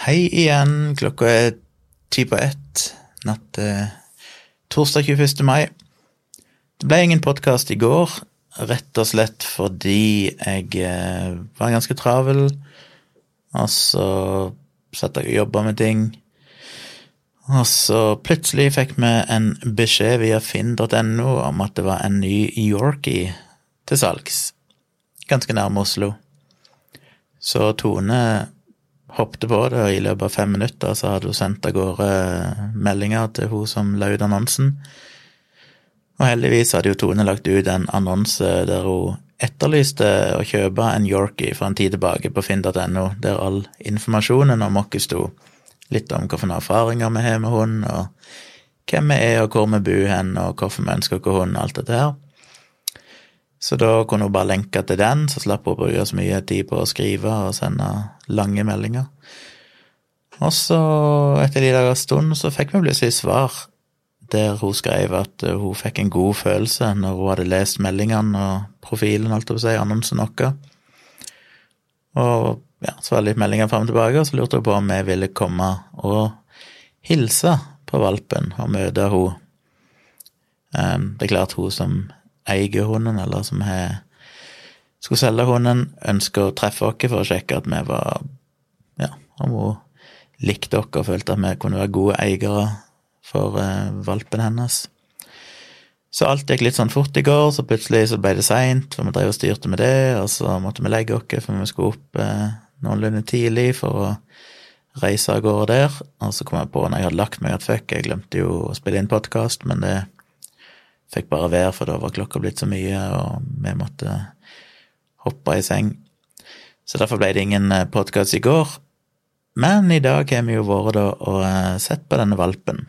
Hei igjen, klokka er ti på ett natt til torsdag 21. mai. Det ble ingen podkast i går, rett og slett fordi jeg eh, var ganske travel, og så satt jeg og jobba med ting. Og så plutselig fikk vi en beskjed via finn.no om at det var en ny Yorkie til salgs, ganske nærme Oslo. Så Tone hoppet på det, og i løpet av fem minutter så hadde hun sendt av gårde meldinger til hun som la ut annonsen. Og heldigvis hadde jo Tone lagt ut en annonse der hun etterlyste å kjøpe en Yorkie for en tid tilbake på finn.no, der all informasjonen om oss sto. Litt om hvilke erfaringer vi har med hund, og hvem vi er, og hvor vi bor hen, og hvorfor vi ønsker oss hund, alt dette her. Så da kunne hun bare lenke til den, så slapp hun å bruke så mye tid på å skrive og sende lange meldinger. Og så, etter en liten stund, så fikk vi plutselig svar der hun skrev at hun fikk en god følelse når hun hadde lest meldingene og profilen, holdt jeg på å si, annonsen vår. Og ja, så var det litt meldinger fram og tilbake, og så lurte hun på om vi ville komme og hilse på valpen og møte henne. Det er klart hun som eier hunden, eller som har skulle selge hunden, ønsker å treffe oss for å sjekke at vi var Ja, om hun likte oss og følte at vi kunne være gode eiere for eh, valpen hennes. Så alt gikk litt sånn fort i går, så plutselig så ble det seint, for vi drev og styrte med det, og så måtte vi legge oss, for vi skulle opp eh, noenlunde tidlig for å reise av gårde der. Og så kom jeg på når jeg hadde lagt meg at fuck, jeg glemte jo å spille inn podkast, men det Fikk bare være, for da var klokka blitt så mye, og vi måtte hoppe i seng. Så derfor ble det ingen eh, podkast i går. Men i dag har vi jo vært da og eh, sett på denne valpen.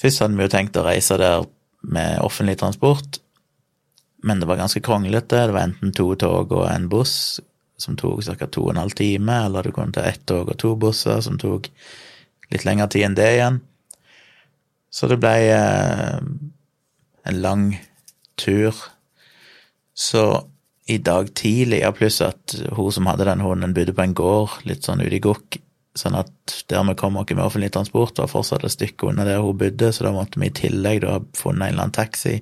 Først hadde vi jo tenkt å reise der med offentlig transport, men det var ganske kronglete. Det var enten to tog og en buss som tok ca. to og en halv time, eller du kunne ta ett tog og to busser som tok litt lengre tid enn det igjen. Så det ble eh, en lang tur. Så i dag tidlig, ja, pluss at hun som hadde den hunden, bodde på en gård litt sånn ute i gokk, sånn at der vi kom oss med offentlig transport, var fortsatt et stykke unna der hun bodde, så da måtte vi i tillegg da ha funnet en eller annen taxi.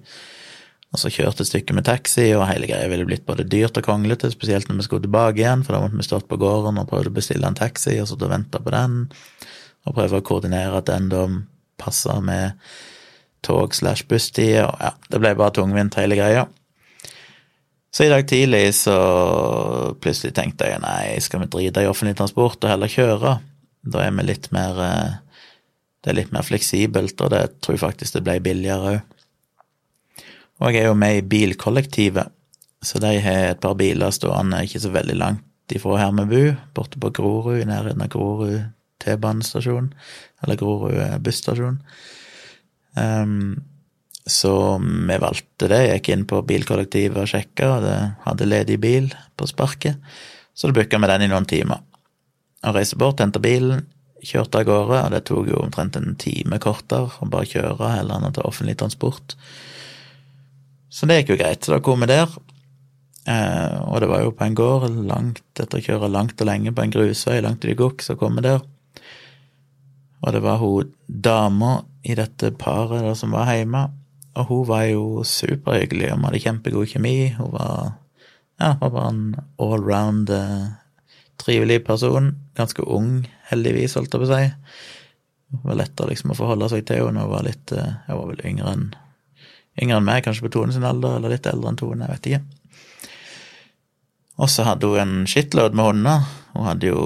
Og så kjørte et stykke med taxi, og hele greia ville blitt både dyrt og kronglete, spesielt når vi skulle tilbake igjen, for da måtte vi stått på gården og prøvde å bestille en taxi, og så og vente på den, og prøve å koordinere at den da passa med tog slash busstider, ja, det ble bare tungvint, hele greia. Så i dag tidlig så plutselig tenkte jeg nei, skal vi drite i offentlig transport og heller kjøre? Da er vi litt mer eh, Det er litt mer fleksibelt, og det tror jeg faktisk det ble billigere òg. Og jeg er jo med i bilkollektivet, så de har et par biler stående ikke så veldig langt ifra her vi bor, borte på Grorud, i nærheten av Grorud T-banestasjon, eller Grorud busstasjon. Um, så vi valgte det. Jeg gikk inn på bilkollektivet og sjekka, og det hadde ledig bil på sparket. Så da booka vi den i noen timer. Og reiste bort, henta bilen, kjørte av gårde, og det tok jo omtrent en time kortere å bare kjøre heller å ta offentlig transport. Så det gikk jo greit. Så da kom vi der. Eh, og det var jo på en gård, langt etter å kjøre langt og lenge på en grusvei langt ut i Gokk, så kom vi der. Og det var hun dama i dette paret der som var hjemme, og hun var jo superhyggelig, Hun hadde kjempegod kjemi. Hun var, ja, var en allround eh, trivelig person. Ganske ung, heldigvis, holdt jeg på å si. Det var lettere liksom å forholde seg til henne. Hun var litt eh, Jeg var vel yngre enn yngre enn meg, kanskje på Tone sin alder, eller litt eldre enn Tone, jeg vet ikke. Og så hadde hun en shitload med hunder. Hun hadde jo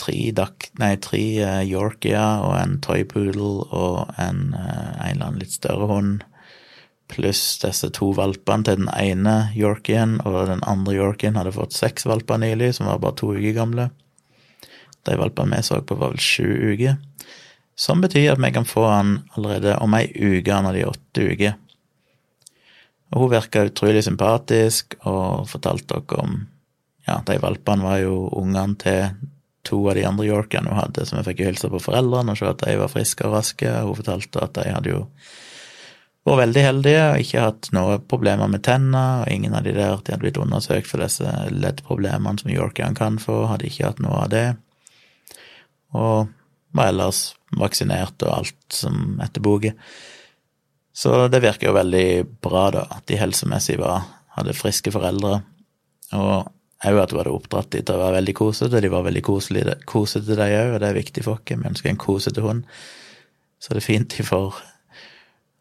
tre, duck, nei, tre uh, Yorkier og en toypoodle og en, uh, en eller annen litt større hund, pluss disse to valpene til den ene Yorkien, og den andre Yorkien hadde fått seks valper nylig, som var bare to uker gamle. De valpene vi så på, var vel sju uker. Som betyr at vi kan få han allerede om ei uke når de er åtte uker. Og hun virka utrolig sympatisk og fortalte dere om Ja, de valpene var jo ungene til to av de andre yorkene hun hadde, som jeg fikk jo hilse på foreldrene og se at de var friske og raske. Hun fortalte at de hadde jo vært veldig heldige og ikke hatt noen problemer med tenner, og ingen av de der de hadde blitt undersøkt for disse leddproblemene som yorkene kan få, hadde ikke hatt noe av det. og var ellers vaksinert og alt som etter boka. Så det virker jo veldig bra, da, at de helsemessig var, hadde friske foreldre. Og òg at hun hadde oppdratt de til å være veldig kosete. De var veldig koselige, kosete, de òg, og det er viktig for oss. Vi ønsker en kosete hund. Så det er fint de får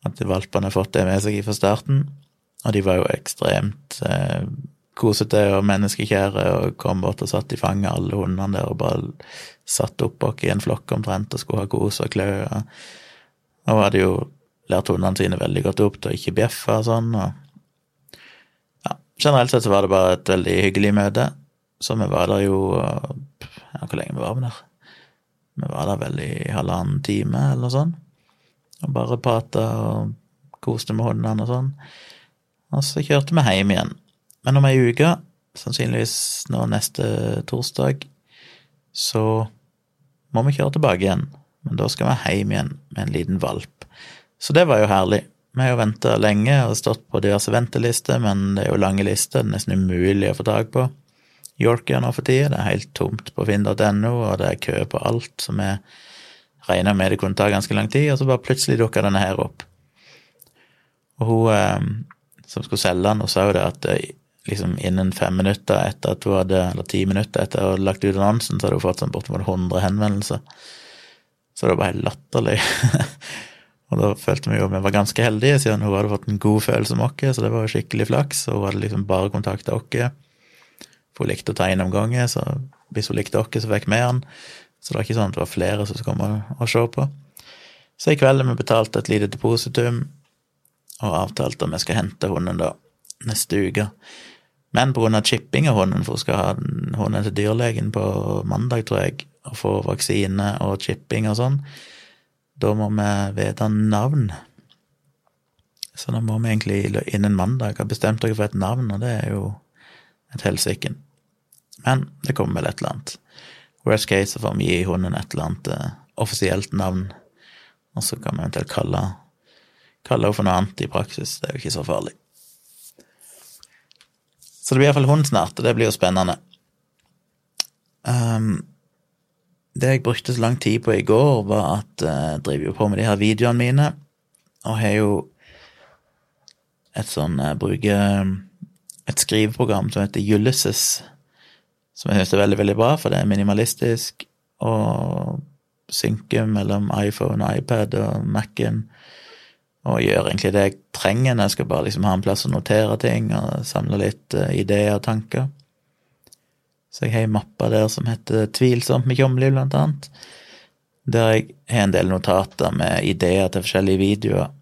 at valpene har fått det med seg fra starten. Og de var jo ekstremt eh, kosete og menneskekjære og kom bort og satt i fanget alle hundene der og bare satt oppå i en flokk omtrent og skulle ha kos og klø. Og, og hadde jo lært hundene sine veldig godt opp til å ikke bjeffe og sånn. og Generelt sett så var det bare et veldig hyggelig møte. Så vi var der jo ja, Hvor lenge vi var vi der? Vi var der vel i halvannen time eller noe sånt. Og bare prata og koste med hundene og sånn. Og så kjørte vi hjem igjen. Men om ei uke, sannsynligvis nå neste torsdag, så må vi kjøre tilbake igjen. Men da skal vi hjem igjen med en liten valp. Så det var jo herlig. Vi har jo venta lenge og stått på diverse ventelister, men det er jo lange lister, det er nesten umulig å få tak på. Yorkia nå for tida. Det er helt tomt på finn.no, og det er kø på alt, så vi regna med det kunne ta ganske lang tid, og så bare plutselig dukka denne her opp. Og hun eh, som skulle selge den, hun sa jo det at eh, liksom innen fem minutter etter at hun hadde, eller ti minutter etter hun hadde lagt ut annonsen, så hadde hun fått sånn bortimot 100 henvendelser. Så det var bare helt latterlig. og da følte vi jo at vi var ganske heldige, siden hun hadde fått en god følelse om oss, så det var jo skikkelig flaks, og hun hadde liksom bare kontakta oss. For hun likte å ta inn gjennomganger, så hvis hun likte oss, så fikk vi den. Så det var ikke sånn at det var flere som skulle komme og se på. Så i kveld har vi betalt et lite depositum og avtalt at vi skal hente hunden da neste uke. Men av chipping av hunden, for hun skal ha hunden til dyrlegen på mandag, tror jeg, og få vaksine og chipping og sånn, da må vi vite navn. Så da må vi egentlig innen mandag ha bestemt dere for et navn, og det er jo et helsike. Men det kommer vel et eller annet. Worst case så får vi gi hunden et eller annet uh, offisielt navn, og så kan vi eventuelt kalle, kalle henne for noe annet i praksis. Det er jo ikke så farlig. Så det blir iallfall hund snart, og det blir jo spennende. Um, det jeg brukte så lang tid på i går, var at jeg driver jo på med de her videoene mine, og har jo et sånn Jeg bruker et skriveprogram som heter Ulysses som jeg syns er veldig, veldig bra, for det er minimalistisk og synker mellom iPhone, iPad og Mac-en. Og gjør egentlig det jeg trenger jeg skal bare liksom ha en plass å notere ting og samle litt ideer og tanker. Så jeg har ei mappe der som heter Tvilsomt med Tjomli, blant annet. Der jeg har en del notater med ideer til forskjellige videoer.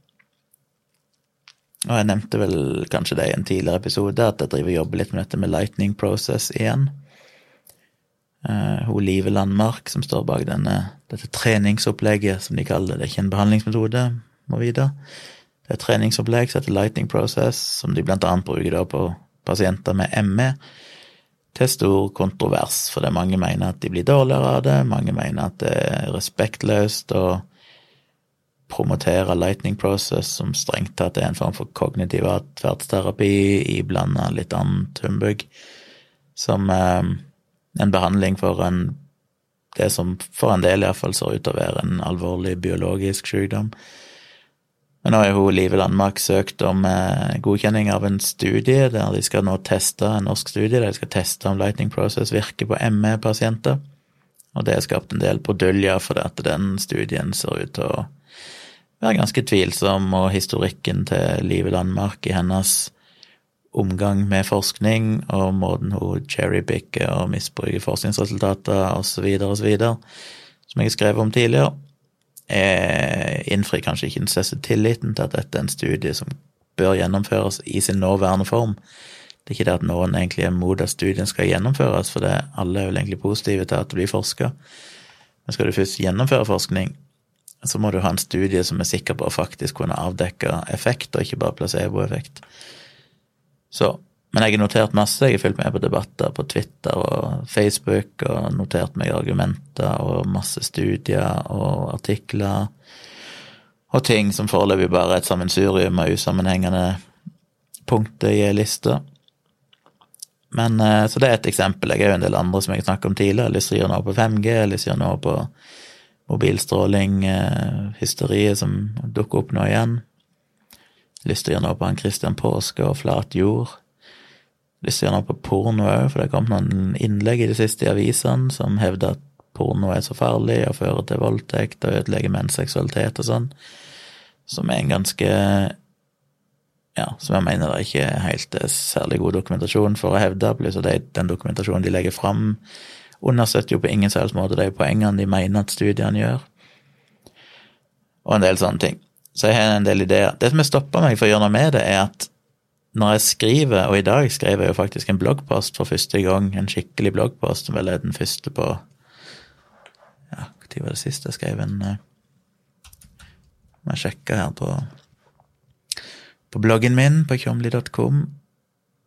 Og jeg nevnte vel kanskje det i en tidligere episode, at jeg driver og jobber litt med dette med lightning process igjen. Uh, Live Landmark som står bak denne, dette treningsopplegget, som de kaller det. Det er ikke en behandlingsmetode, må vite. Det er et treningsopplegg som heter Lightning Process, som de blant annet bruker da på pasienter med ME. Til stor kontrovers, for det mange mener at de blir dårligere av det, mange mener at det er respektløst å promotere Lightning Process som strengt tatt er en form for kognitiv atferdsterapi iblanda litt annet humbug, som eh, en behandling for en det som for en del iallfall ser ut til å være en alvorlig biologisk sykdom. Men nå har hun Live Landmark søkt om eh, godkjenning av en studie der de skal nå teste en norsk studie der de skal teste om Lightning Process virker på ME-pasienter. Og det har skapt en del produljer for at den studien ser ut til å være ganske tvilsom, og historikken til Live Landmark i hennes omgang med forskning og måten hun cherrypicker og misbruker forskningsresultater osv. osv., som jeg skrev om tidligere, innfrir kanskje ikke den største tilliten til at dette er en studie som bør gjennomføres i sin nåværende form. Det er ikke det at noen egentlig er mot at studien skal gjennomføres, for det, alle er vel egentlig positive til at det blir forska. Men skal du først gjennomføre forskning, så må du ha en studie som er sikker på å faktisk kunne avdekke effekt, og ikke bare placeboeffekt. Så men jeg har notert masse. Jeg har fulgt med på debatter på Twitter og Facebook og notert meg argumenter og masse studier og artikler og ting som foreløpig bare er et sammensurium av usammenhengende punkter i ei liste. Men eh, Så det er et eksempel. Jeg har jo en del andre som jeg har snakket om tidligere. Jeg har lyst til å gjøre noe på 5G, jeg har lyst til å gjøre noe på mobilstråling, eh, hysteriet som dukker opp nå igjen. Lyst til å gjøre noe på han Christian Påske og Flat jord. Lyst ser å gjøre noe på porno òg, for det har kommet noen innlegg i det siste i avisene som hevder at porno er så farlig og fører til voldtekt og ødelegger menns seksualitet og sånn, som er en ganske ja, som jeg mener det ikke er helt eh, særlig god dokumentasjon for å hevde. Pluss at den dokumentasjonen de legger fram, understøtter jo på ingen selvs måte de poengene de mener at studiene gjør, og en del sånne ting. Så jeg har en del ideer. Det som har stoppa meg for å gjøre noe med det, er at når jeg skriver, og i dag skrev jeg jo faktisk en bloggpost for første gang, en skikkelig bloggpost, som vel er den første på Ja, når var det siste jeg skrev en eh, Må jeg sjekke her på på bloggen min på tjomli.com.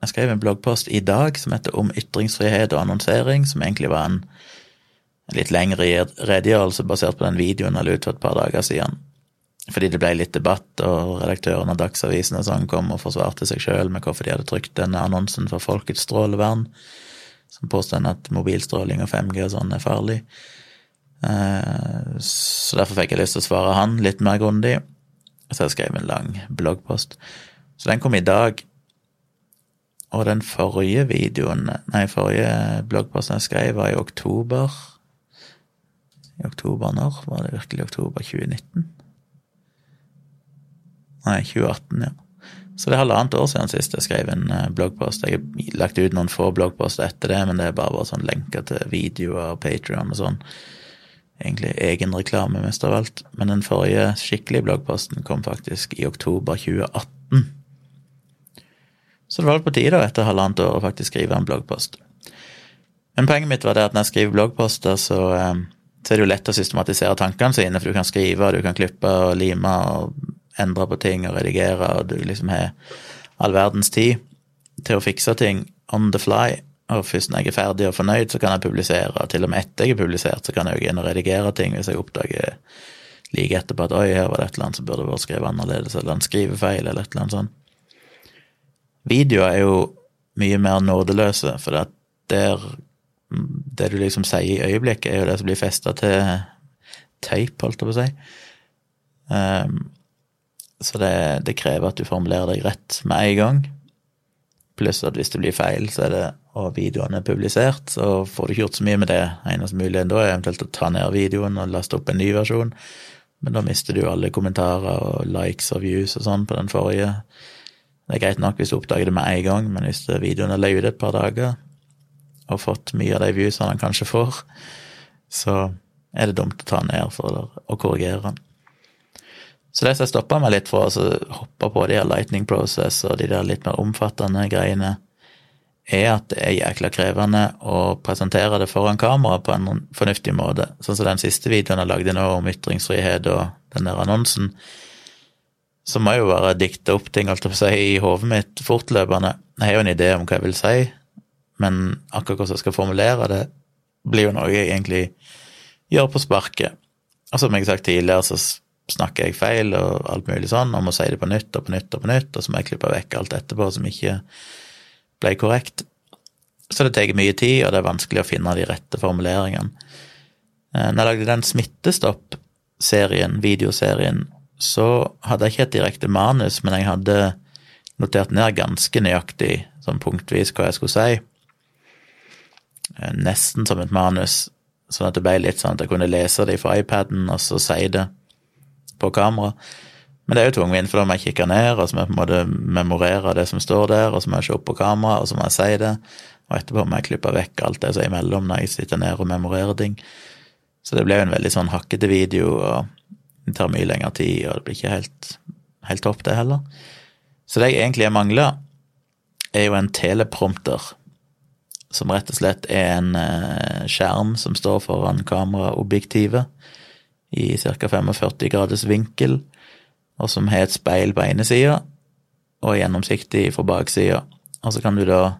Jeg skrev en bloggpost i dag som heter Om ytringsfrihet og annonsering, som egentlig var en, en litt lengre redegjørelse basert på den videoen jeg la ut for et par dager siden. Fordi det ble litt debatt, og redaktøren av Dagsavisen og sånn kom og forsvarte seg sjøl med hvorfor de hadde trykt denne annonsen for Folkets strålevern, som påstår at mobilstråling og 5G og sånn er farlig. Eh, så derfor fikk jeg lyst til å svare han litt mer grundig. Så jeg skrev en lang bloggpost. Så den kom i dag. Og den forrige videoen, nei, forrige bloggposten jeg skrev, var i oktober. I oktober når? Var det virkelig oktober 2019? Nei, 2018, ja. Så det er halvannet år siden sist jeg skrev en eh, bloggpost. Jeg har lagt ut noen få bloggposter etter det, men det er bare, bare sånn lenker til videoer og Patrion og sånn egentlig egenreklame mest av alt, men den forrige skikkelige bloggposten kom faktisk i oktober 2018. Så det var på tide etter halvannet år å faktisk skrive en bloggpost. Men poenget mitt var det at når jeg skriver bloggposter, så, eh, så er det jo lett å systematisere tankene sine, for du kan skrive, du kan klippe og lime og endre på ting og redigere, og du liksom har all verdens tid til å fikse ting on the fly. Og først når jeg er ferdig og fornøyd, så kan jeg publisere. Og Til og med etter jeg er publisert, så kan jeg jo inn og redigere ting hvis jeg oppdager like etterpå at oi, her var det et eller annet som burde vært skrevet annerledes, eller en skrivefeil, eller et eller annet sånt. Videoer er jo mye mer nådeløse, for det, der, det du liksom sier i øyeblikket, er jo det som blir festa til teip, holdt jeg på å si. Um, så det, det krever at du formulerer deg rett med en gang. Pluss at hvis det blir feil, så er det, og videoen er publisert, så får du ikke gjort så mye med det. Eneste muligheten da er eventuelt å ta ned videoen og laste opp en ny versjon, men da mister du alle kommentarer og likes og views og sånn på den forrige. Det er greit nok hvis du oppdager det med en gang, men hvis videoen er løyet et par dager og fått mye av de viewsene han kanskje får, så er det dumt å ta ned for å korrigere den. Så det som stoppa meg litt for å hoppe på de her Lightning Process og de der litt mer omfattende greiene, er at det er jækla krevende å presentere det foran kamera på en fornuftig måte. Sånn som den siste videoen jeg lagde nå om ytringsfrihet og den der annonsen, så må jeg jo bare dikte opp ting alt si, i hodet mitt fortløpende. Jeg har jo en idé om hva jeg vil si, men akkurat hvordan jeg skal formulere det, blir jo noe jeg egentlig gjør på sparket. Og som jeg har sagt tidligere, så snakker jeg feil og alt mulig sånn, og må si det på nytt og på nytt og på nytt, og så må jeg klippe vekk alt etterpå som ikke ble korrekt. Så det tar mye tid, og det er vanskelig å finne de rette formuleringene. Eh, når jeg lagde den Smittestopp-serien, videoserien, så hadde jeg ikke et direkte manus, men jeg hadde notert ned ganske nøyaktig, sånn punktvis, hva jeg skulle si. Eh, nesten som et manus, sånn at det ble litt sånn at jeg kunne lese det fra iPaden og så si det på kamera. Men det er jo tungvint, for da må jeg kikke ned, og så må jeg på en måte memorere det som står der, og så må jeg se opp på kamera, og så må jeg si det, og etterpå må jeg klippe vekk alt det som er imellom når jeg sitter ned og memorerer ting. Så det ble jo en veldig sånn hakkete video, og det tar mye lengre tid, og det blir ikke helt, helt topp, det heller. Så det jeg egentlig mangler, er jo en teleprompter, som rett og slett er en eh, skjerm som står foran kameraobjektivet i ca. 45 graders vinkel, og som har et speil på ene sida og gjennomsiktig fra baksida. Og så kan du da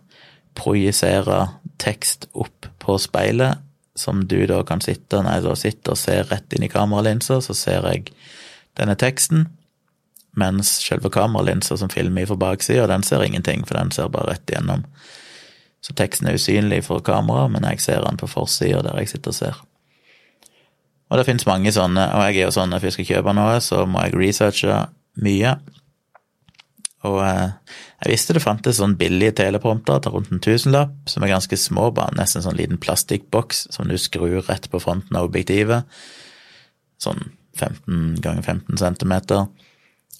projisere tekst opp på speilet, som du da kan sitte når jeg da sitter og ser rett inn i kameralinsa, så ser jeg denne teksten, mens selve kameralinsa som filmer fra baksida, den ser ingenting, for den ser bare rett igjennom. Så teksten er usynlig for kamera, men jeg ser den på forsida der jeg sitter og ser. Og det finnes mange sånne, og jeg er jo sånn at hvis jeg skal kjøpe noe, så må jeg researche mye. Og eh, jeg visste det fantes sånn billige teleprompter til rundt en tusenlapp, som er ganske små, bare nesten sånn liten plastikkboks som du skrur rett på fronten av objektivet. Sånn 15 ganger 15 centimeter.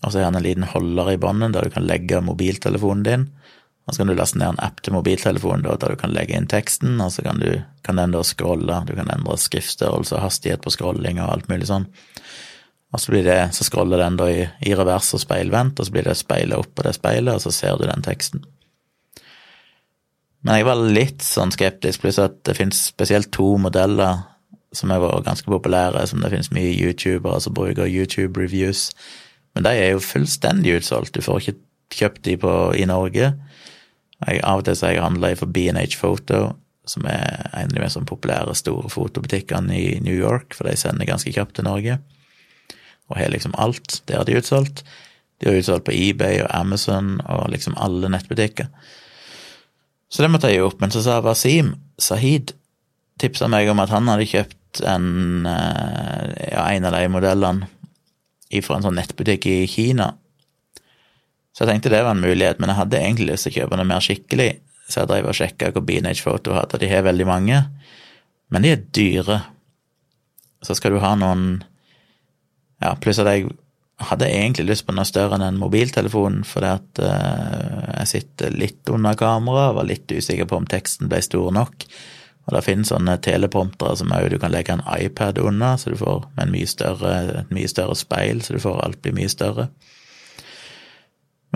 Og så er det en liten holder i bånden der du kan legge mobiltelefonen din. Og så kan du laste ned en app til mobiltelefonen da, der du kan legge inn teksten, og så kan, du, kan den da scrolle, du kan endre skriftstørrelse og hastighet på scrolling og alt mulig sånn. Og så, blir det, så scroller den da i, i revers og speilvendt, og så blir det speilet opp på det speilet, og så ser du den teksten. Men jeg var litt sånn skeptisk, pluss at det finnes spesielt to modeller som har vært ganske populære, som det finnes mye youtubere som bruker YouTube-reviews. Men de er jo fullstendig utsolgt, du får ikke kjøpt de på, i Norge. Jeg, av og til så handler jeg for B&H Photo, som er en av de mest sånn populære store fotobutikkene i New York, for de sender ganske kjapt til Norge. Og har liksom alt. Der er de utsolgt. De har utsolgt på eBay og Amazon og liksom alle nettbutikker. Så det måtte jeg gi opp. Men så sa Wasim Sahid tipsa meg om at han hadde kjøpt en, eh, ja, en av de modellene fra en sånn nettbutikk i Kina. Så jeg tenkte det var en mulighet, men jeg hadde egentlig lyst til å kjøpe noe mer skikkelig. Så jeg drev og sjekka hvor Beanage Photo hadde, de har veldig mange. Men de er dyre. Så skal du ha noen Ja, pluss at jeg hadde egentlig lyst på noe større enn en mobiltelefon, fordi at uh, jeg sitter litt under kamera, var litt usikker på om teksten ble stor nok. Og det finnes sånne telepromptere som også du kan legge en iPad under, så du får med mye større, et mye større speil, så du får alt bli mye større.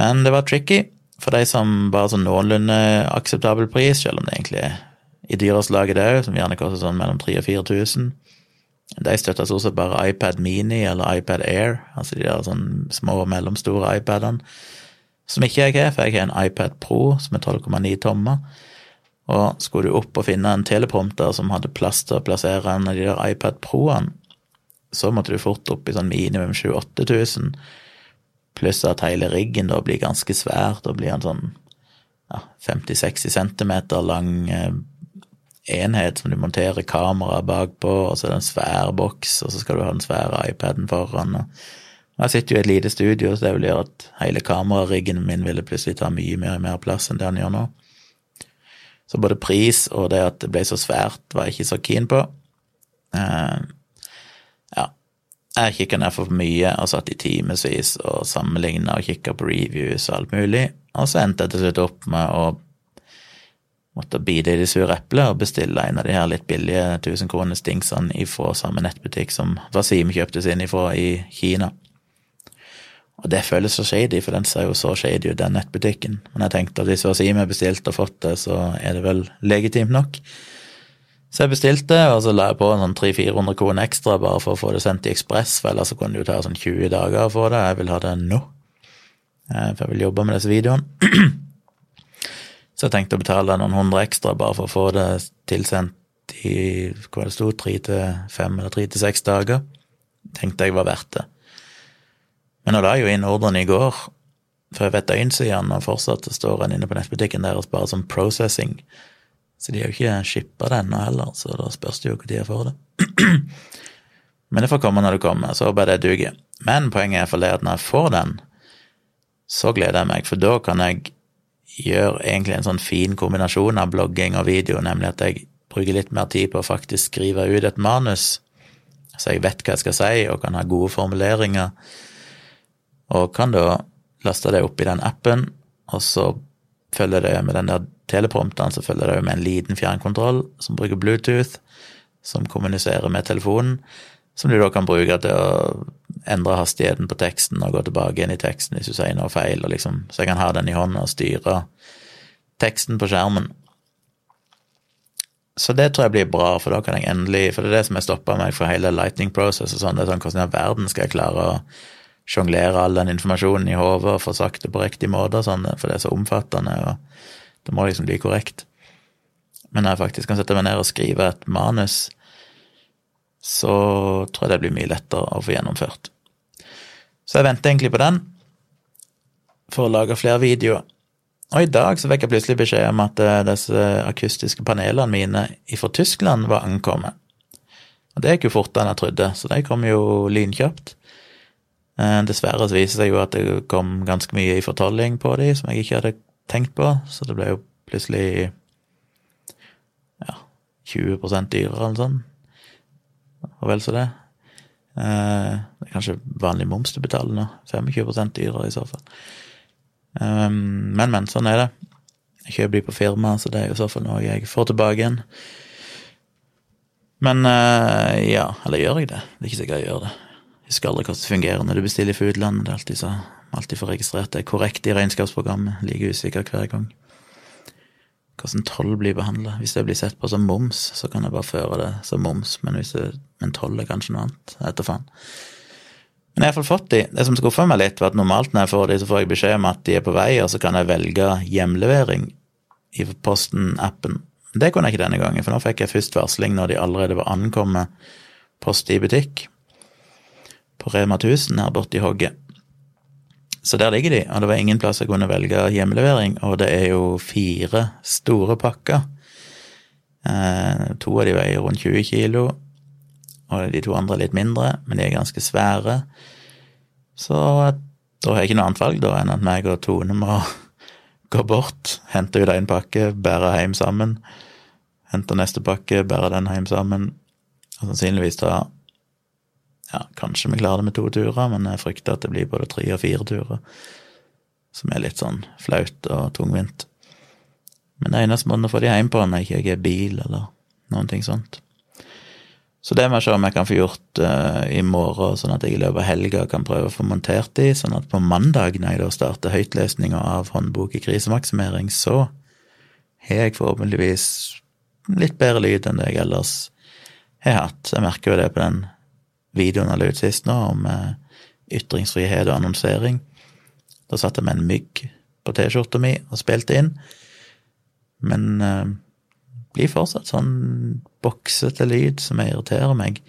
Men det var tricky for de som bare sånn noenlunde akseptabel pris, selv om det egentlig er i dyreslaget det òg, som gjerne koster sånn mellom 3000 og 4000. De støtter stort sett bare iPad Mini eller iPad Air, altså de der sånn små og mellomstore iPadene, som ikke jeg har, for jeg har en iPad Pro som er 12,9 tommer. Og skulle du opp og finne en teleprompter som hadde plass til å plassere en av de der iPad Pro-ene, så måtte du fort opp i sånn minimum 7000-8000, pluss at hele riggen da blir ganske svær. Da blir en sånn ja, 50-60 centimeter lang eh, enhet som du monterer kameraet bakpå, og så er det en svær boks, og så skal du ha den svære iPaden foran. og jeg sitter jo i et lite studio, så det vil gjøre at hele kamerariggen min ville plutselig ta mye mer, mer plass enn det han gjør nå. Så både pris og det at det ble så svært, var jeg ikke så keen på. Ja. Jeg kikka ned for mye og satt i timevis og sammenligna og kikka på reviews og alt mulig, og så endte jeg til slutt opp med å måtte bite i det sure eplet og bestille en av de her litt billige 1000 kroner stingsene ifra samme nettbutikk som Wasim kjøpte sin ifra i Kina. Og det føles så shady, for den ser jo så shady ut, den nettbutikken. Men jeg tenkte at hvis Wasim har bestilt og fått det, så er det vel legitimt nok. Så jeg bestilte, og så la jeg på sånn 300-400 kroner ekstra bare for å få det sendt i ekspress, for ellers så kunne det jo ta sånn 20 dager å få det. Jeg vil ha det nå, eh, for jeg vil jobbe med disse videoene. Så jeg tenkte å betale noen hundre ekstra bare for å få det tilsendt i hva det sto, tre til fem eller tre til seks dager. Tenkte jeg var verdt det. Men nå la jeg jo inn ordren i går, for jeg vet døgnsidene, og fortsatt står en inne på nettbutikken deres bare som processing. Så de har jo ikke shippa det ennå heller, så da spørs det jo når jeg får det. Men det får komme når det kommer, så håper jeg det duger. Men poenget er for det at når jeg får den, så gleder jeg meg, for da kan jeg gjøre egentlig en sånn fin kombinasjon av blogging og video, nemlig at jeg bruker litt mer tid på å faktisk skrive ut et manus, så jeg vet hva jeg skal si, og kan ha gode formuleringer og kan da laste det opp i den appen, og så følger det med den der teleprompteren, så følger det jo med en liten fjernkontroll som bruker Bluetooth, som kommuniserer med telefonen, som du da kan bruke til å endre hastigheten på teksten og gå tilbake inn i teksten hvis du sier noe feil, og liksom, så jeg kan ha den i hånda og styre teksten på skjermen. Så det tror jeg blir bra, for da kan jeg endelig For det er det som har stoppa meg fra hele lightning process og sånn. Det er sånn hvordan i verden skal jeg klare å sjonglere all den informasjonen i hodet og få sagt det på riktig måte, sånn, for det er så omfattende, og det må liksom bli korrekt. Men når jeg faktisk kan sette meg ned og skrive et manus, så tror jeg det blir mye lettere å få gjennomført. Så jeg venter egentlig på den for å lage flere videoer. Og i dag så fikk jeg plutselig beskjed om at eh, disse akustiske panelene mine fra Tyskland var ankommet. Og det gikk jo fortere enn jeg trodde, så de kom jo lynkjapt. Eh, dessverre så viser det seg jo at det kom ganske mye i fortolling på de som jeg ikke hadde tenkt på, så det ble jo plutselig ja, 20 dyrere eller sånn. Og vel så det. Eh, det er kanskje vanlig moms du betaler nå. 25 dyrere i så fall. Um, men, men. Sånn er det. Jeg kjøper de på firma, så det er jo i så fall noe jeg får tilbake igjen. Men uh, ja, eller gjør jeg det? Det er ikke sikkert jeg gjør det. Jeg husker aldri hvordan det fungerer når du bestiller fra utlandet. Det er alltid så alltid får registrert det korrekt i regnskapsprogrammet. Like usikker hver gang. Hvordan toll blir behandla. Hvis det blir sett på som moms, så kan jeg bare føre det som moms, men hvis det, men toll er kanskje noe annet. Etter faen. Men jeg har fått de. Det som skuffa meg litt, var at normalt når jeg får de, så får jeg beskjed om at de er på vei, og så kan jeg velge hjemlevering i Posten-appen. Det kunne jeg ikke denne gangen, for nå fikk jeg først varsling når de allerede var ankommet post i butikk på Rema 1000 her borte i hogget. Så der ligger de, og det var ingen plass jeg kunne velge hjemmelevering. og det er jo fire store pakker. Eh, to av de veier rundt 20 kilo, og de to andre litt mindre, men de er ganske svære. Så da har jeg ikke noe annet valg da enn at meg og Tone må gå bort, hente ut én pakke, bære hjem sammen, hente neste pakke, bære den hjem sammen, og sannsynligvis ta ja, kanskje vi klarer det med to turer, men jeg frykter at det blir både tre og fire turer, som er litt sånn flaut og tungvint. Men det eneste måten å få de hjem på når jeg ikke er bil, eller noen ting sånt. Så det må jeg se om jeg kan få gjort uh, i morgen, sånn at jeg i løpet av helga kan prøve å få montert de, sånn at på mandag, når jeg da starter høytlesninga av håndbok i krisemaksimering, så har jeg forhåpentligvis litt bedre lyd enn det jeg ellers har hatt. Jeg merker jo det på den videoen jeg la ut sist nå, om eh, ytringsfrihet og annonsering. Da satt jeg med en mygg på T-skjorta mi og spilte inn. Men eh, blir fortsatt sånn boksete lyd som irriterer meg.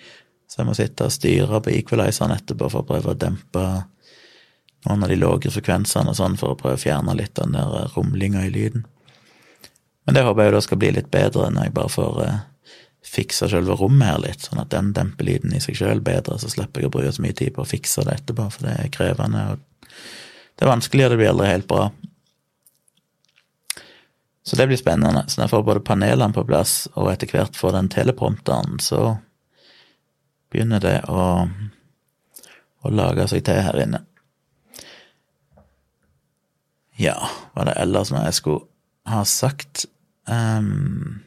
Så jeg må sitte og styre på equalizeren etterpå for å prøve å dempe noen av de lave frekvensene og sånn, for å prøve å fjerne litt av den der rumlinga i lyden. Men det håper jeg jo da skal bli litt bedre når jeg bare får eh, fikse selve rommet her litt, sånn at den demper lyden i seg sjøl bedre, så slipper jeg å bruke så mye tid på å fikse det etterpå, for det er krevende, og det er vanskelig, og det blir aldri helt bra. Så det blir spennende. Så når jeg får både panelene på plass, og etter hvert får den teleprompteren, så begynner det å, å lage seg til her inne. Ja, hva er det ellers noe jeg skulle ha sagt? Um,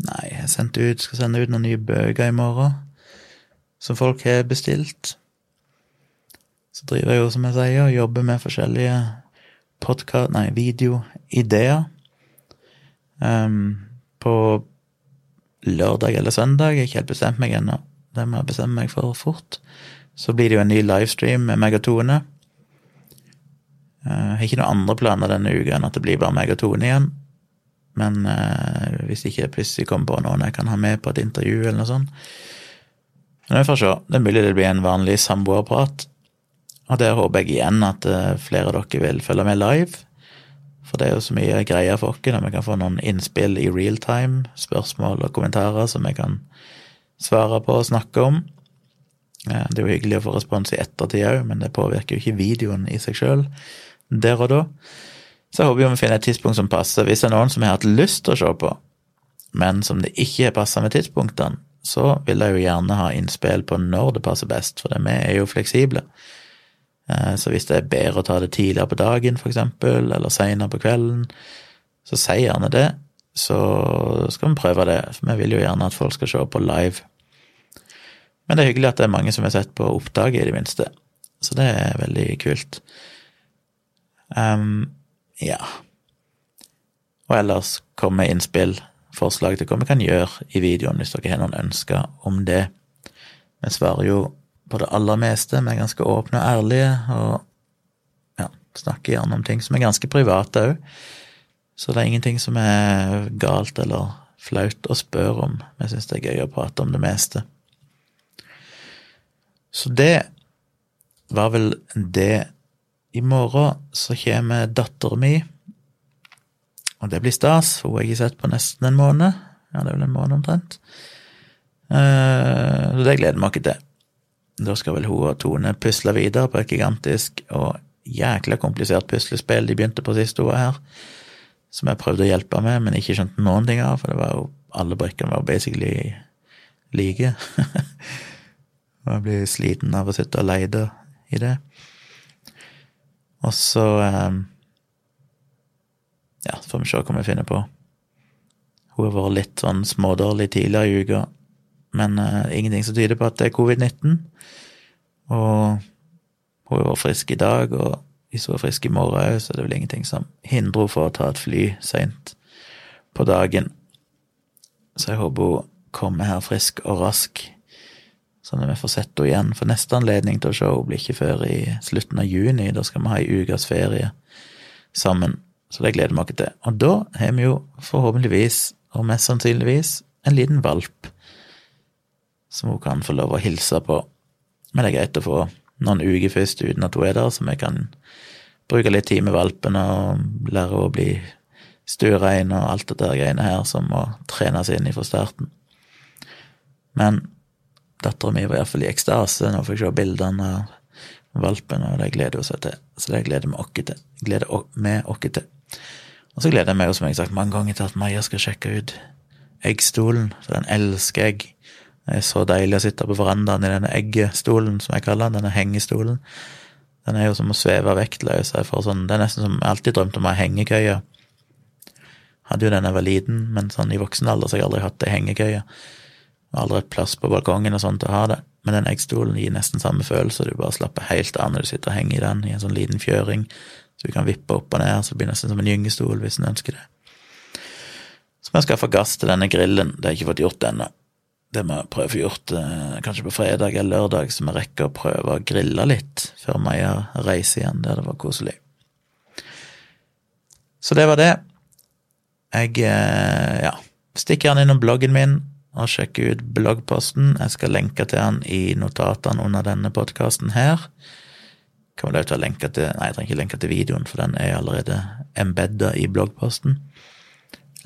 Nei, jeg sendte ut, skal sende ut noen nye bøker i morgen, som folk har bestilt. Så driver jeg jo, som jeg sier, og jobber med forskjellige podkast... Nei, videoideer. Um, på lørdag eller søndag, jeg har ikke helt bestemt meg ennå. Det må jeg bestemme meg for fort. Så blir det jo en ny livestream med meg og Tone. Jeg uh, har ikke noen andre planer denne uka enn at det blir bare meg og Tone igjen. Men eh, hvis ikke jeg plutselig kommer på noen jeg kan ha med på et intervju, eller noe sånt. Men vi får se. Det er mulig det blir en vanlig samboerprat. Og der håper jeg igjen at eh, flere av dere vil følge med live. For det er jo så mye greier for oss når vi kan få noen innspill i real time, spørsmål og kommentarer som vi kan svare på og snakke om. Det er jo hyggelig å få respons i ettertid òg, men det påvirker jo ikke videoen i seg sjøl der og da. Så jeg håper vi finner et tidspunkt som passer. Hvis det er noen som har hatt lyst til å se på, men som det ikke har passa med tidspunktene, så vil jeg jo gjerne ha innspill på når det passer best, for vi er jo fleksible. Eh, så hvis det er bedre å ta det tidligere på dagen, for eksempel, eller seinere på kvelden, så si gjerne det. Så skal vi prøve det, for vi vil jo gjerne at folk skal se på live. Men det er hyggelig at det er mange som har sett på opptaket, i det minste. Så det er veldig kult. Um, ja. Og ellers kom med innspill, forslag til hva vi kan gjøre i videoen, hvis dere har noen ønsker om det. Vi svarer jo på det aller meste, vi er ganske åpne og ærlige, og ja, snakker gjerne om ting som er ganske private òg. Så det er ingenting som er galt eller flaut å spørre om. Vi syns det er gøy å prate om det meste. Så det var vel det i morgen så kommer dattera mi, og det blir stas. Hun har jeg ikke sett på nesten en måned. Ja, det er vel en måned omtrent. Uh, så det gleder vi ikke til. Da skal vel hun og Tone pusle videre på et gigantisk og jækla komplisert puslespill de begynte på sist hun var her, som jeg prøvde å hjelpe med, men ikke skjønte noen ting av, for det var jo alle brikkene var basically like. og jeg blir sliten av å sitte og leide i det. Og så um, Ja, så får vi se hva vi finner på. Hun har vært litt sånn smådårlig tidligere i uka, men uh, ingenting som tyder på at det er covid-19. Og hun har vært frisk i dag, og hvis hun er frisk i morgen òg, så er det vel ingenting som hindrer henne for å ta et fly seint på dagen. Så jeg håper hun kommer her frisk og rask, sånn at vi får sett henne igjen. For neste anledning til å se henne blir ikke før i slutten av juni. Da skal vi ha ei ukes ferie sammen. Så det gleder vi oss til. Og da har vi jo forhåpentligvis, og mest sannsynligvis, en liten valp som hun kan få lov å hilse på. Men det er greit å få noen uker først uten at hun er der, så vi kan bruke litt tid med valpen og lære å bli stuerein og alt det der greiene her som må trenes inn fra starten. Men dattera mi var iallfall i ekstase når hun fikk se bildene av valpen, og det gleder hun seg til. Så det gleder vi oss til. Gleder oss til. Og så gleder jeg meg som jeg har sagt mange ganger, til at Maja skal sjekke ut eggstolen, for den elsker jeg. Det er så deilig å sitte på verandaen i denne eggestolen, som jeg kaller den, denne hengestolen. Den er jo som å sveve vektløs. Sånn, det er nesten som jeg alltid drømte om ei hengekøye. Hadde jo den jeg var liten, men sånn i voksen alder så har jeg aldri hatt ei hengekøye. Aldri et plass på balkongen og sånn til å ha det. Men den eggstolen gir nesten samme følelse, du bare slapper helt av når du sitter og henger i den, i en sånn liten fjøring, så du kan vippe opp og ned, så det blir nesten som en gyngestol hvis en ønsker det. Så må jeg skaffe gass til denne grillen, det har jeg ikke fått gjort ennå. Det må jeg prøve å få gjort eh, kanskje på fredag eller lørdag, så vi rekker å prøve å grille litt før Maja reiser igjen. der Det var koselig. Så det var det. Jeg eh, ja, stikker gjerne innom bloggen min og sjekke ut bloggposten. Jeg skal lenke til den i notatene under denne podkasten her. Kommer til å lenke til Nei, jeg trenger ikke lenke til videoen, for den er allerede embedda i bloggposten.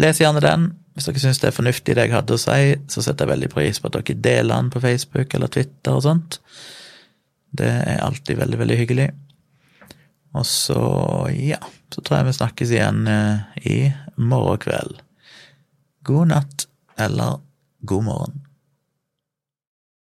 Les gjerne den. Hvis dere syns det er fornuftig det jeg hadde å si, så setter jeg veldig pris på at dere deler den på Facebook eller Twitter og sånt. Det er alltid veldig, veldig hyggelig. Og så, ja, så tror jeg vi snakkes igjen eh, i morgen kveld. God natt eller god morgen.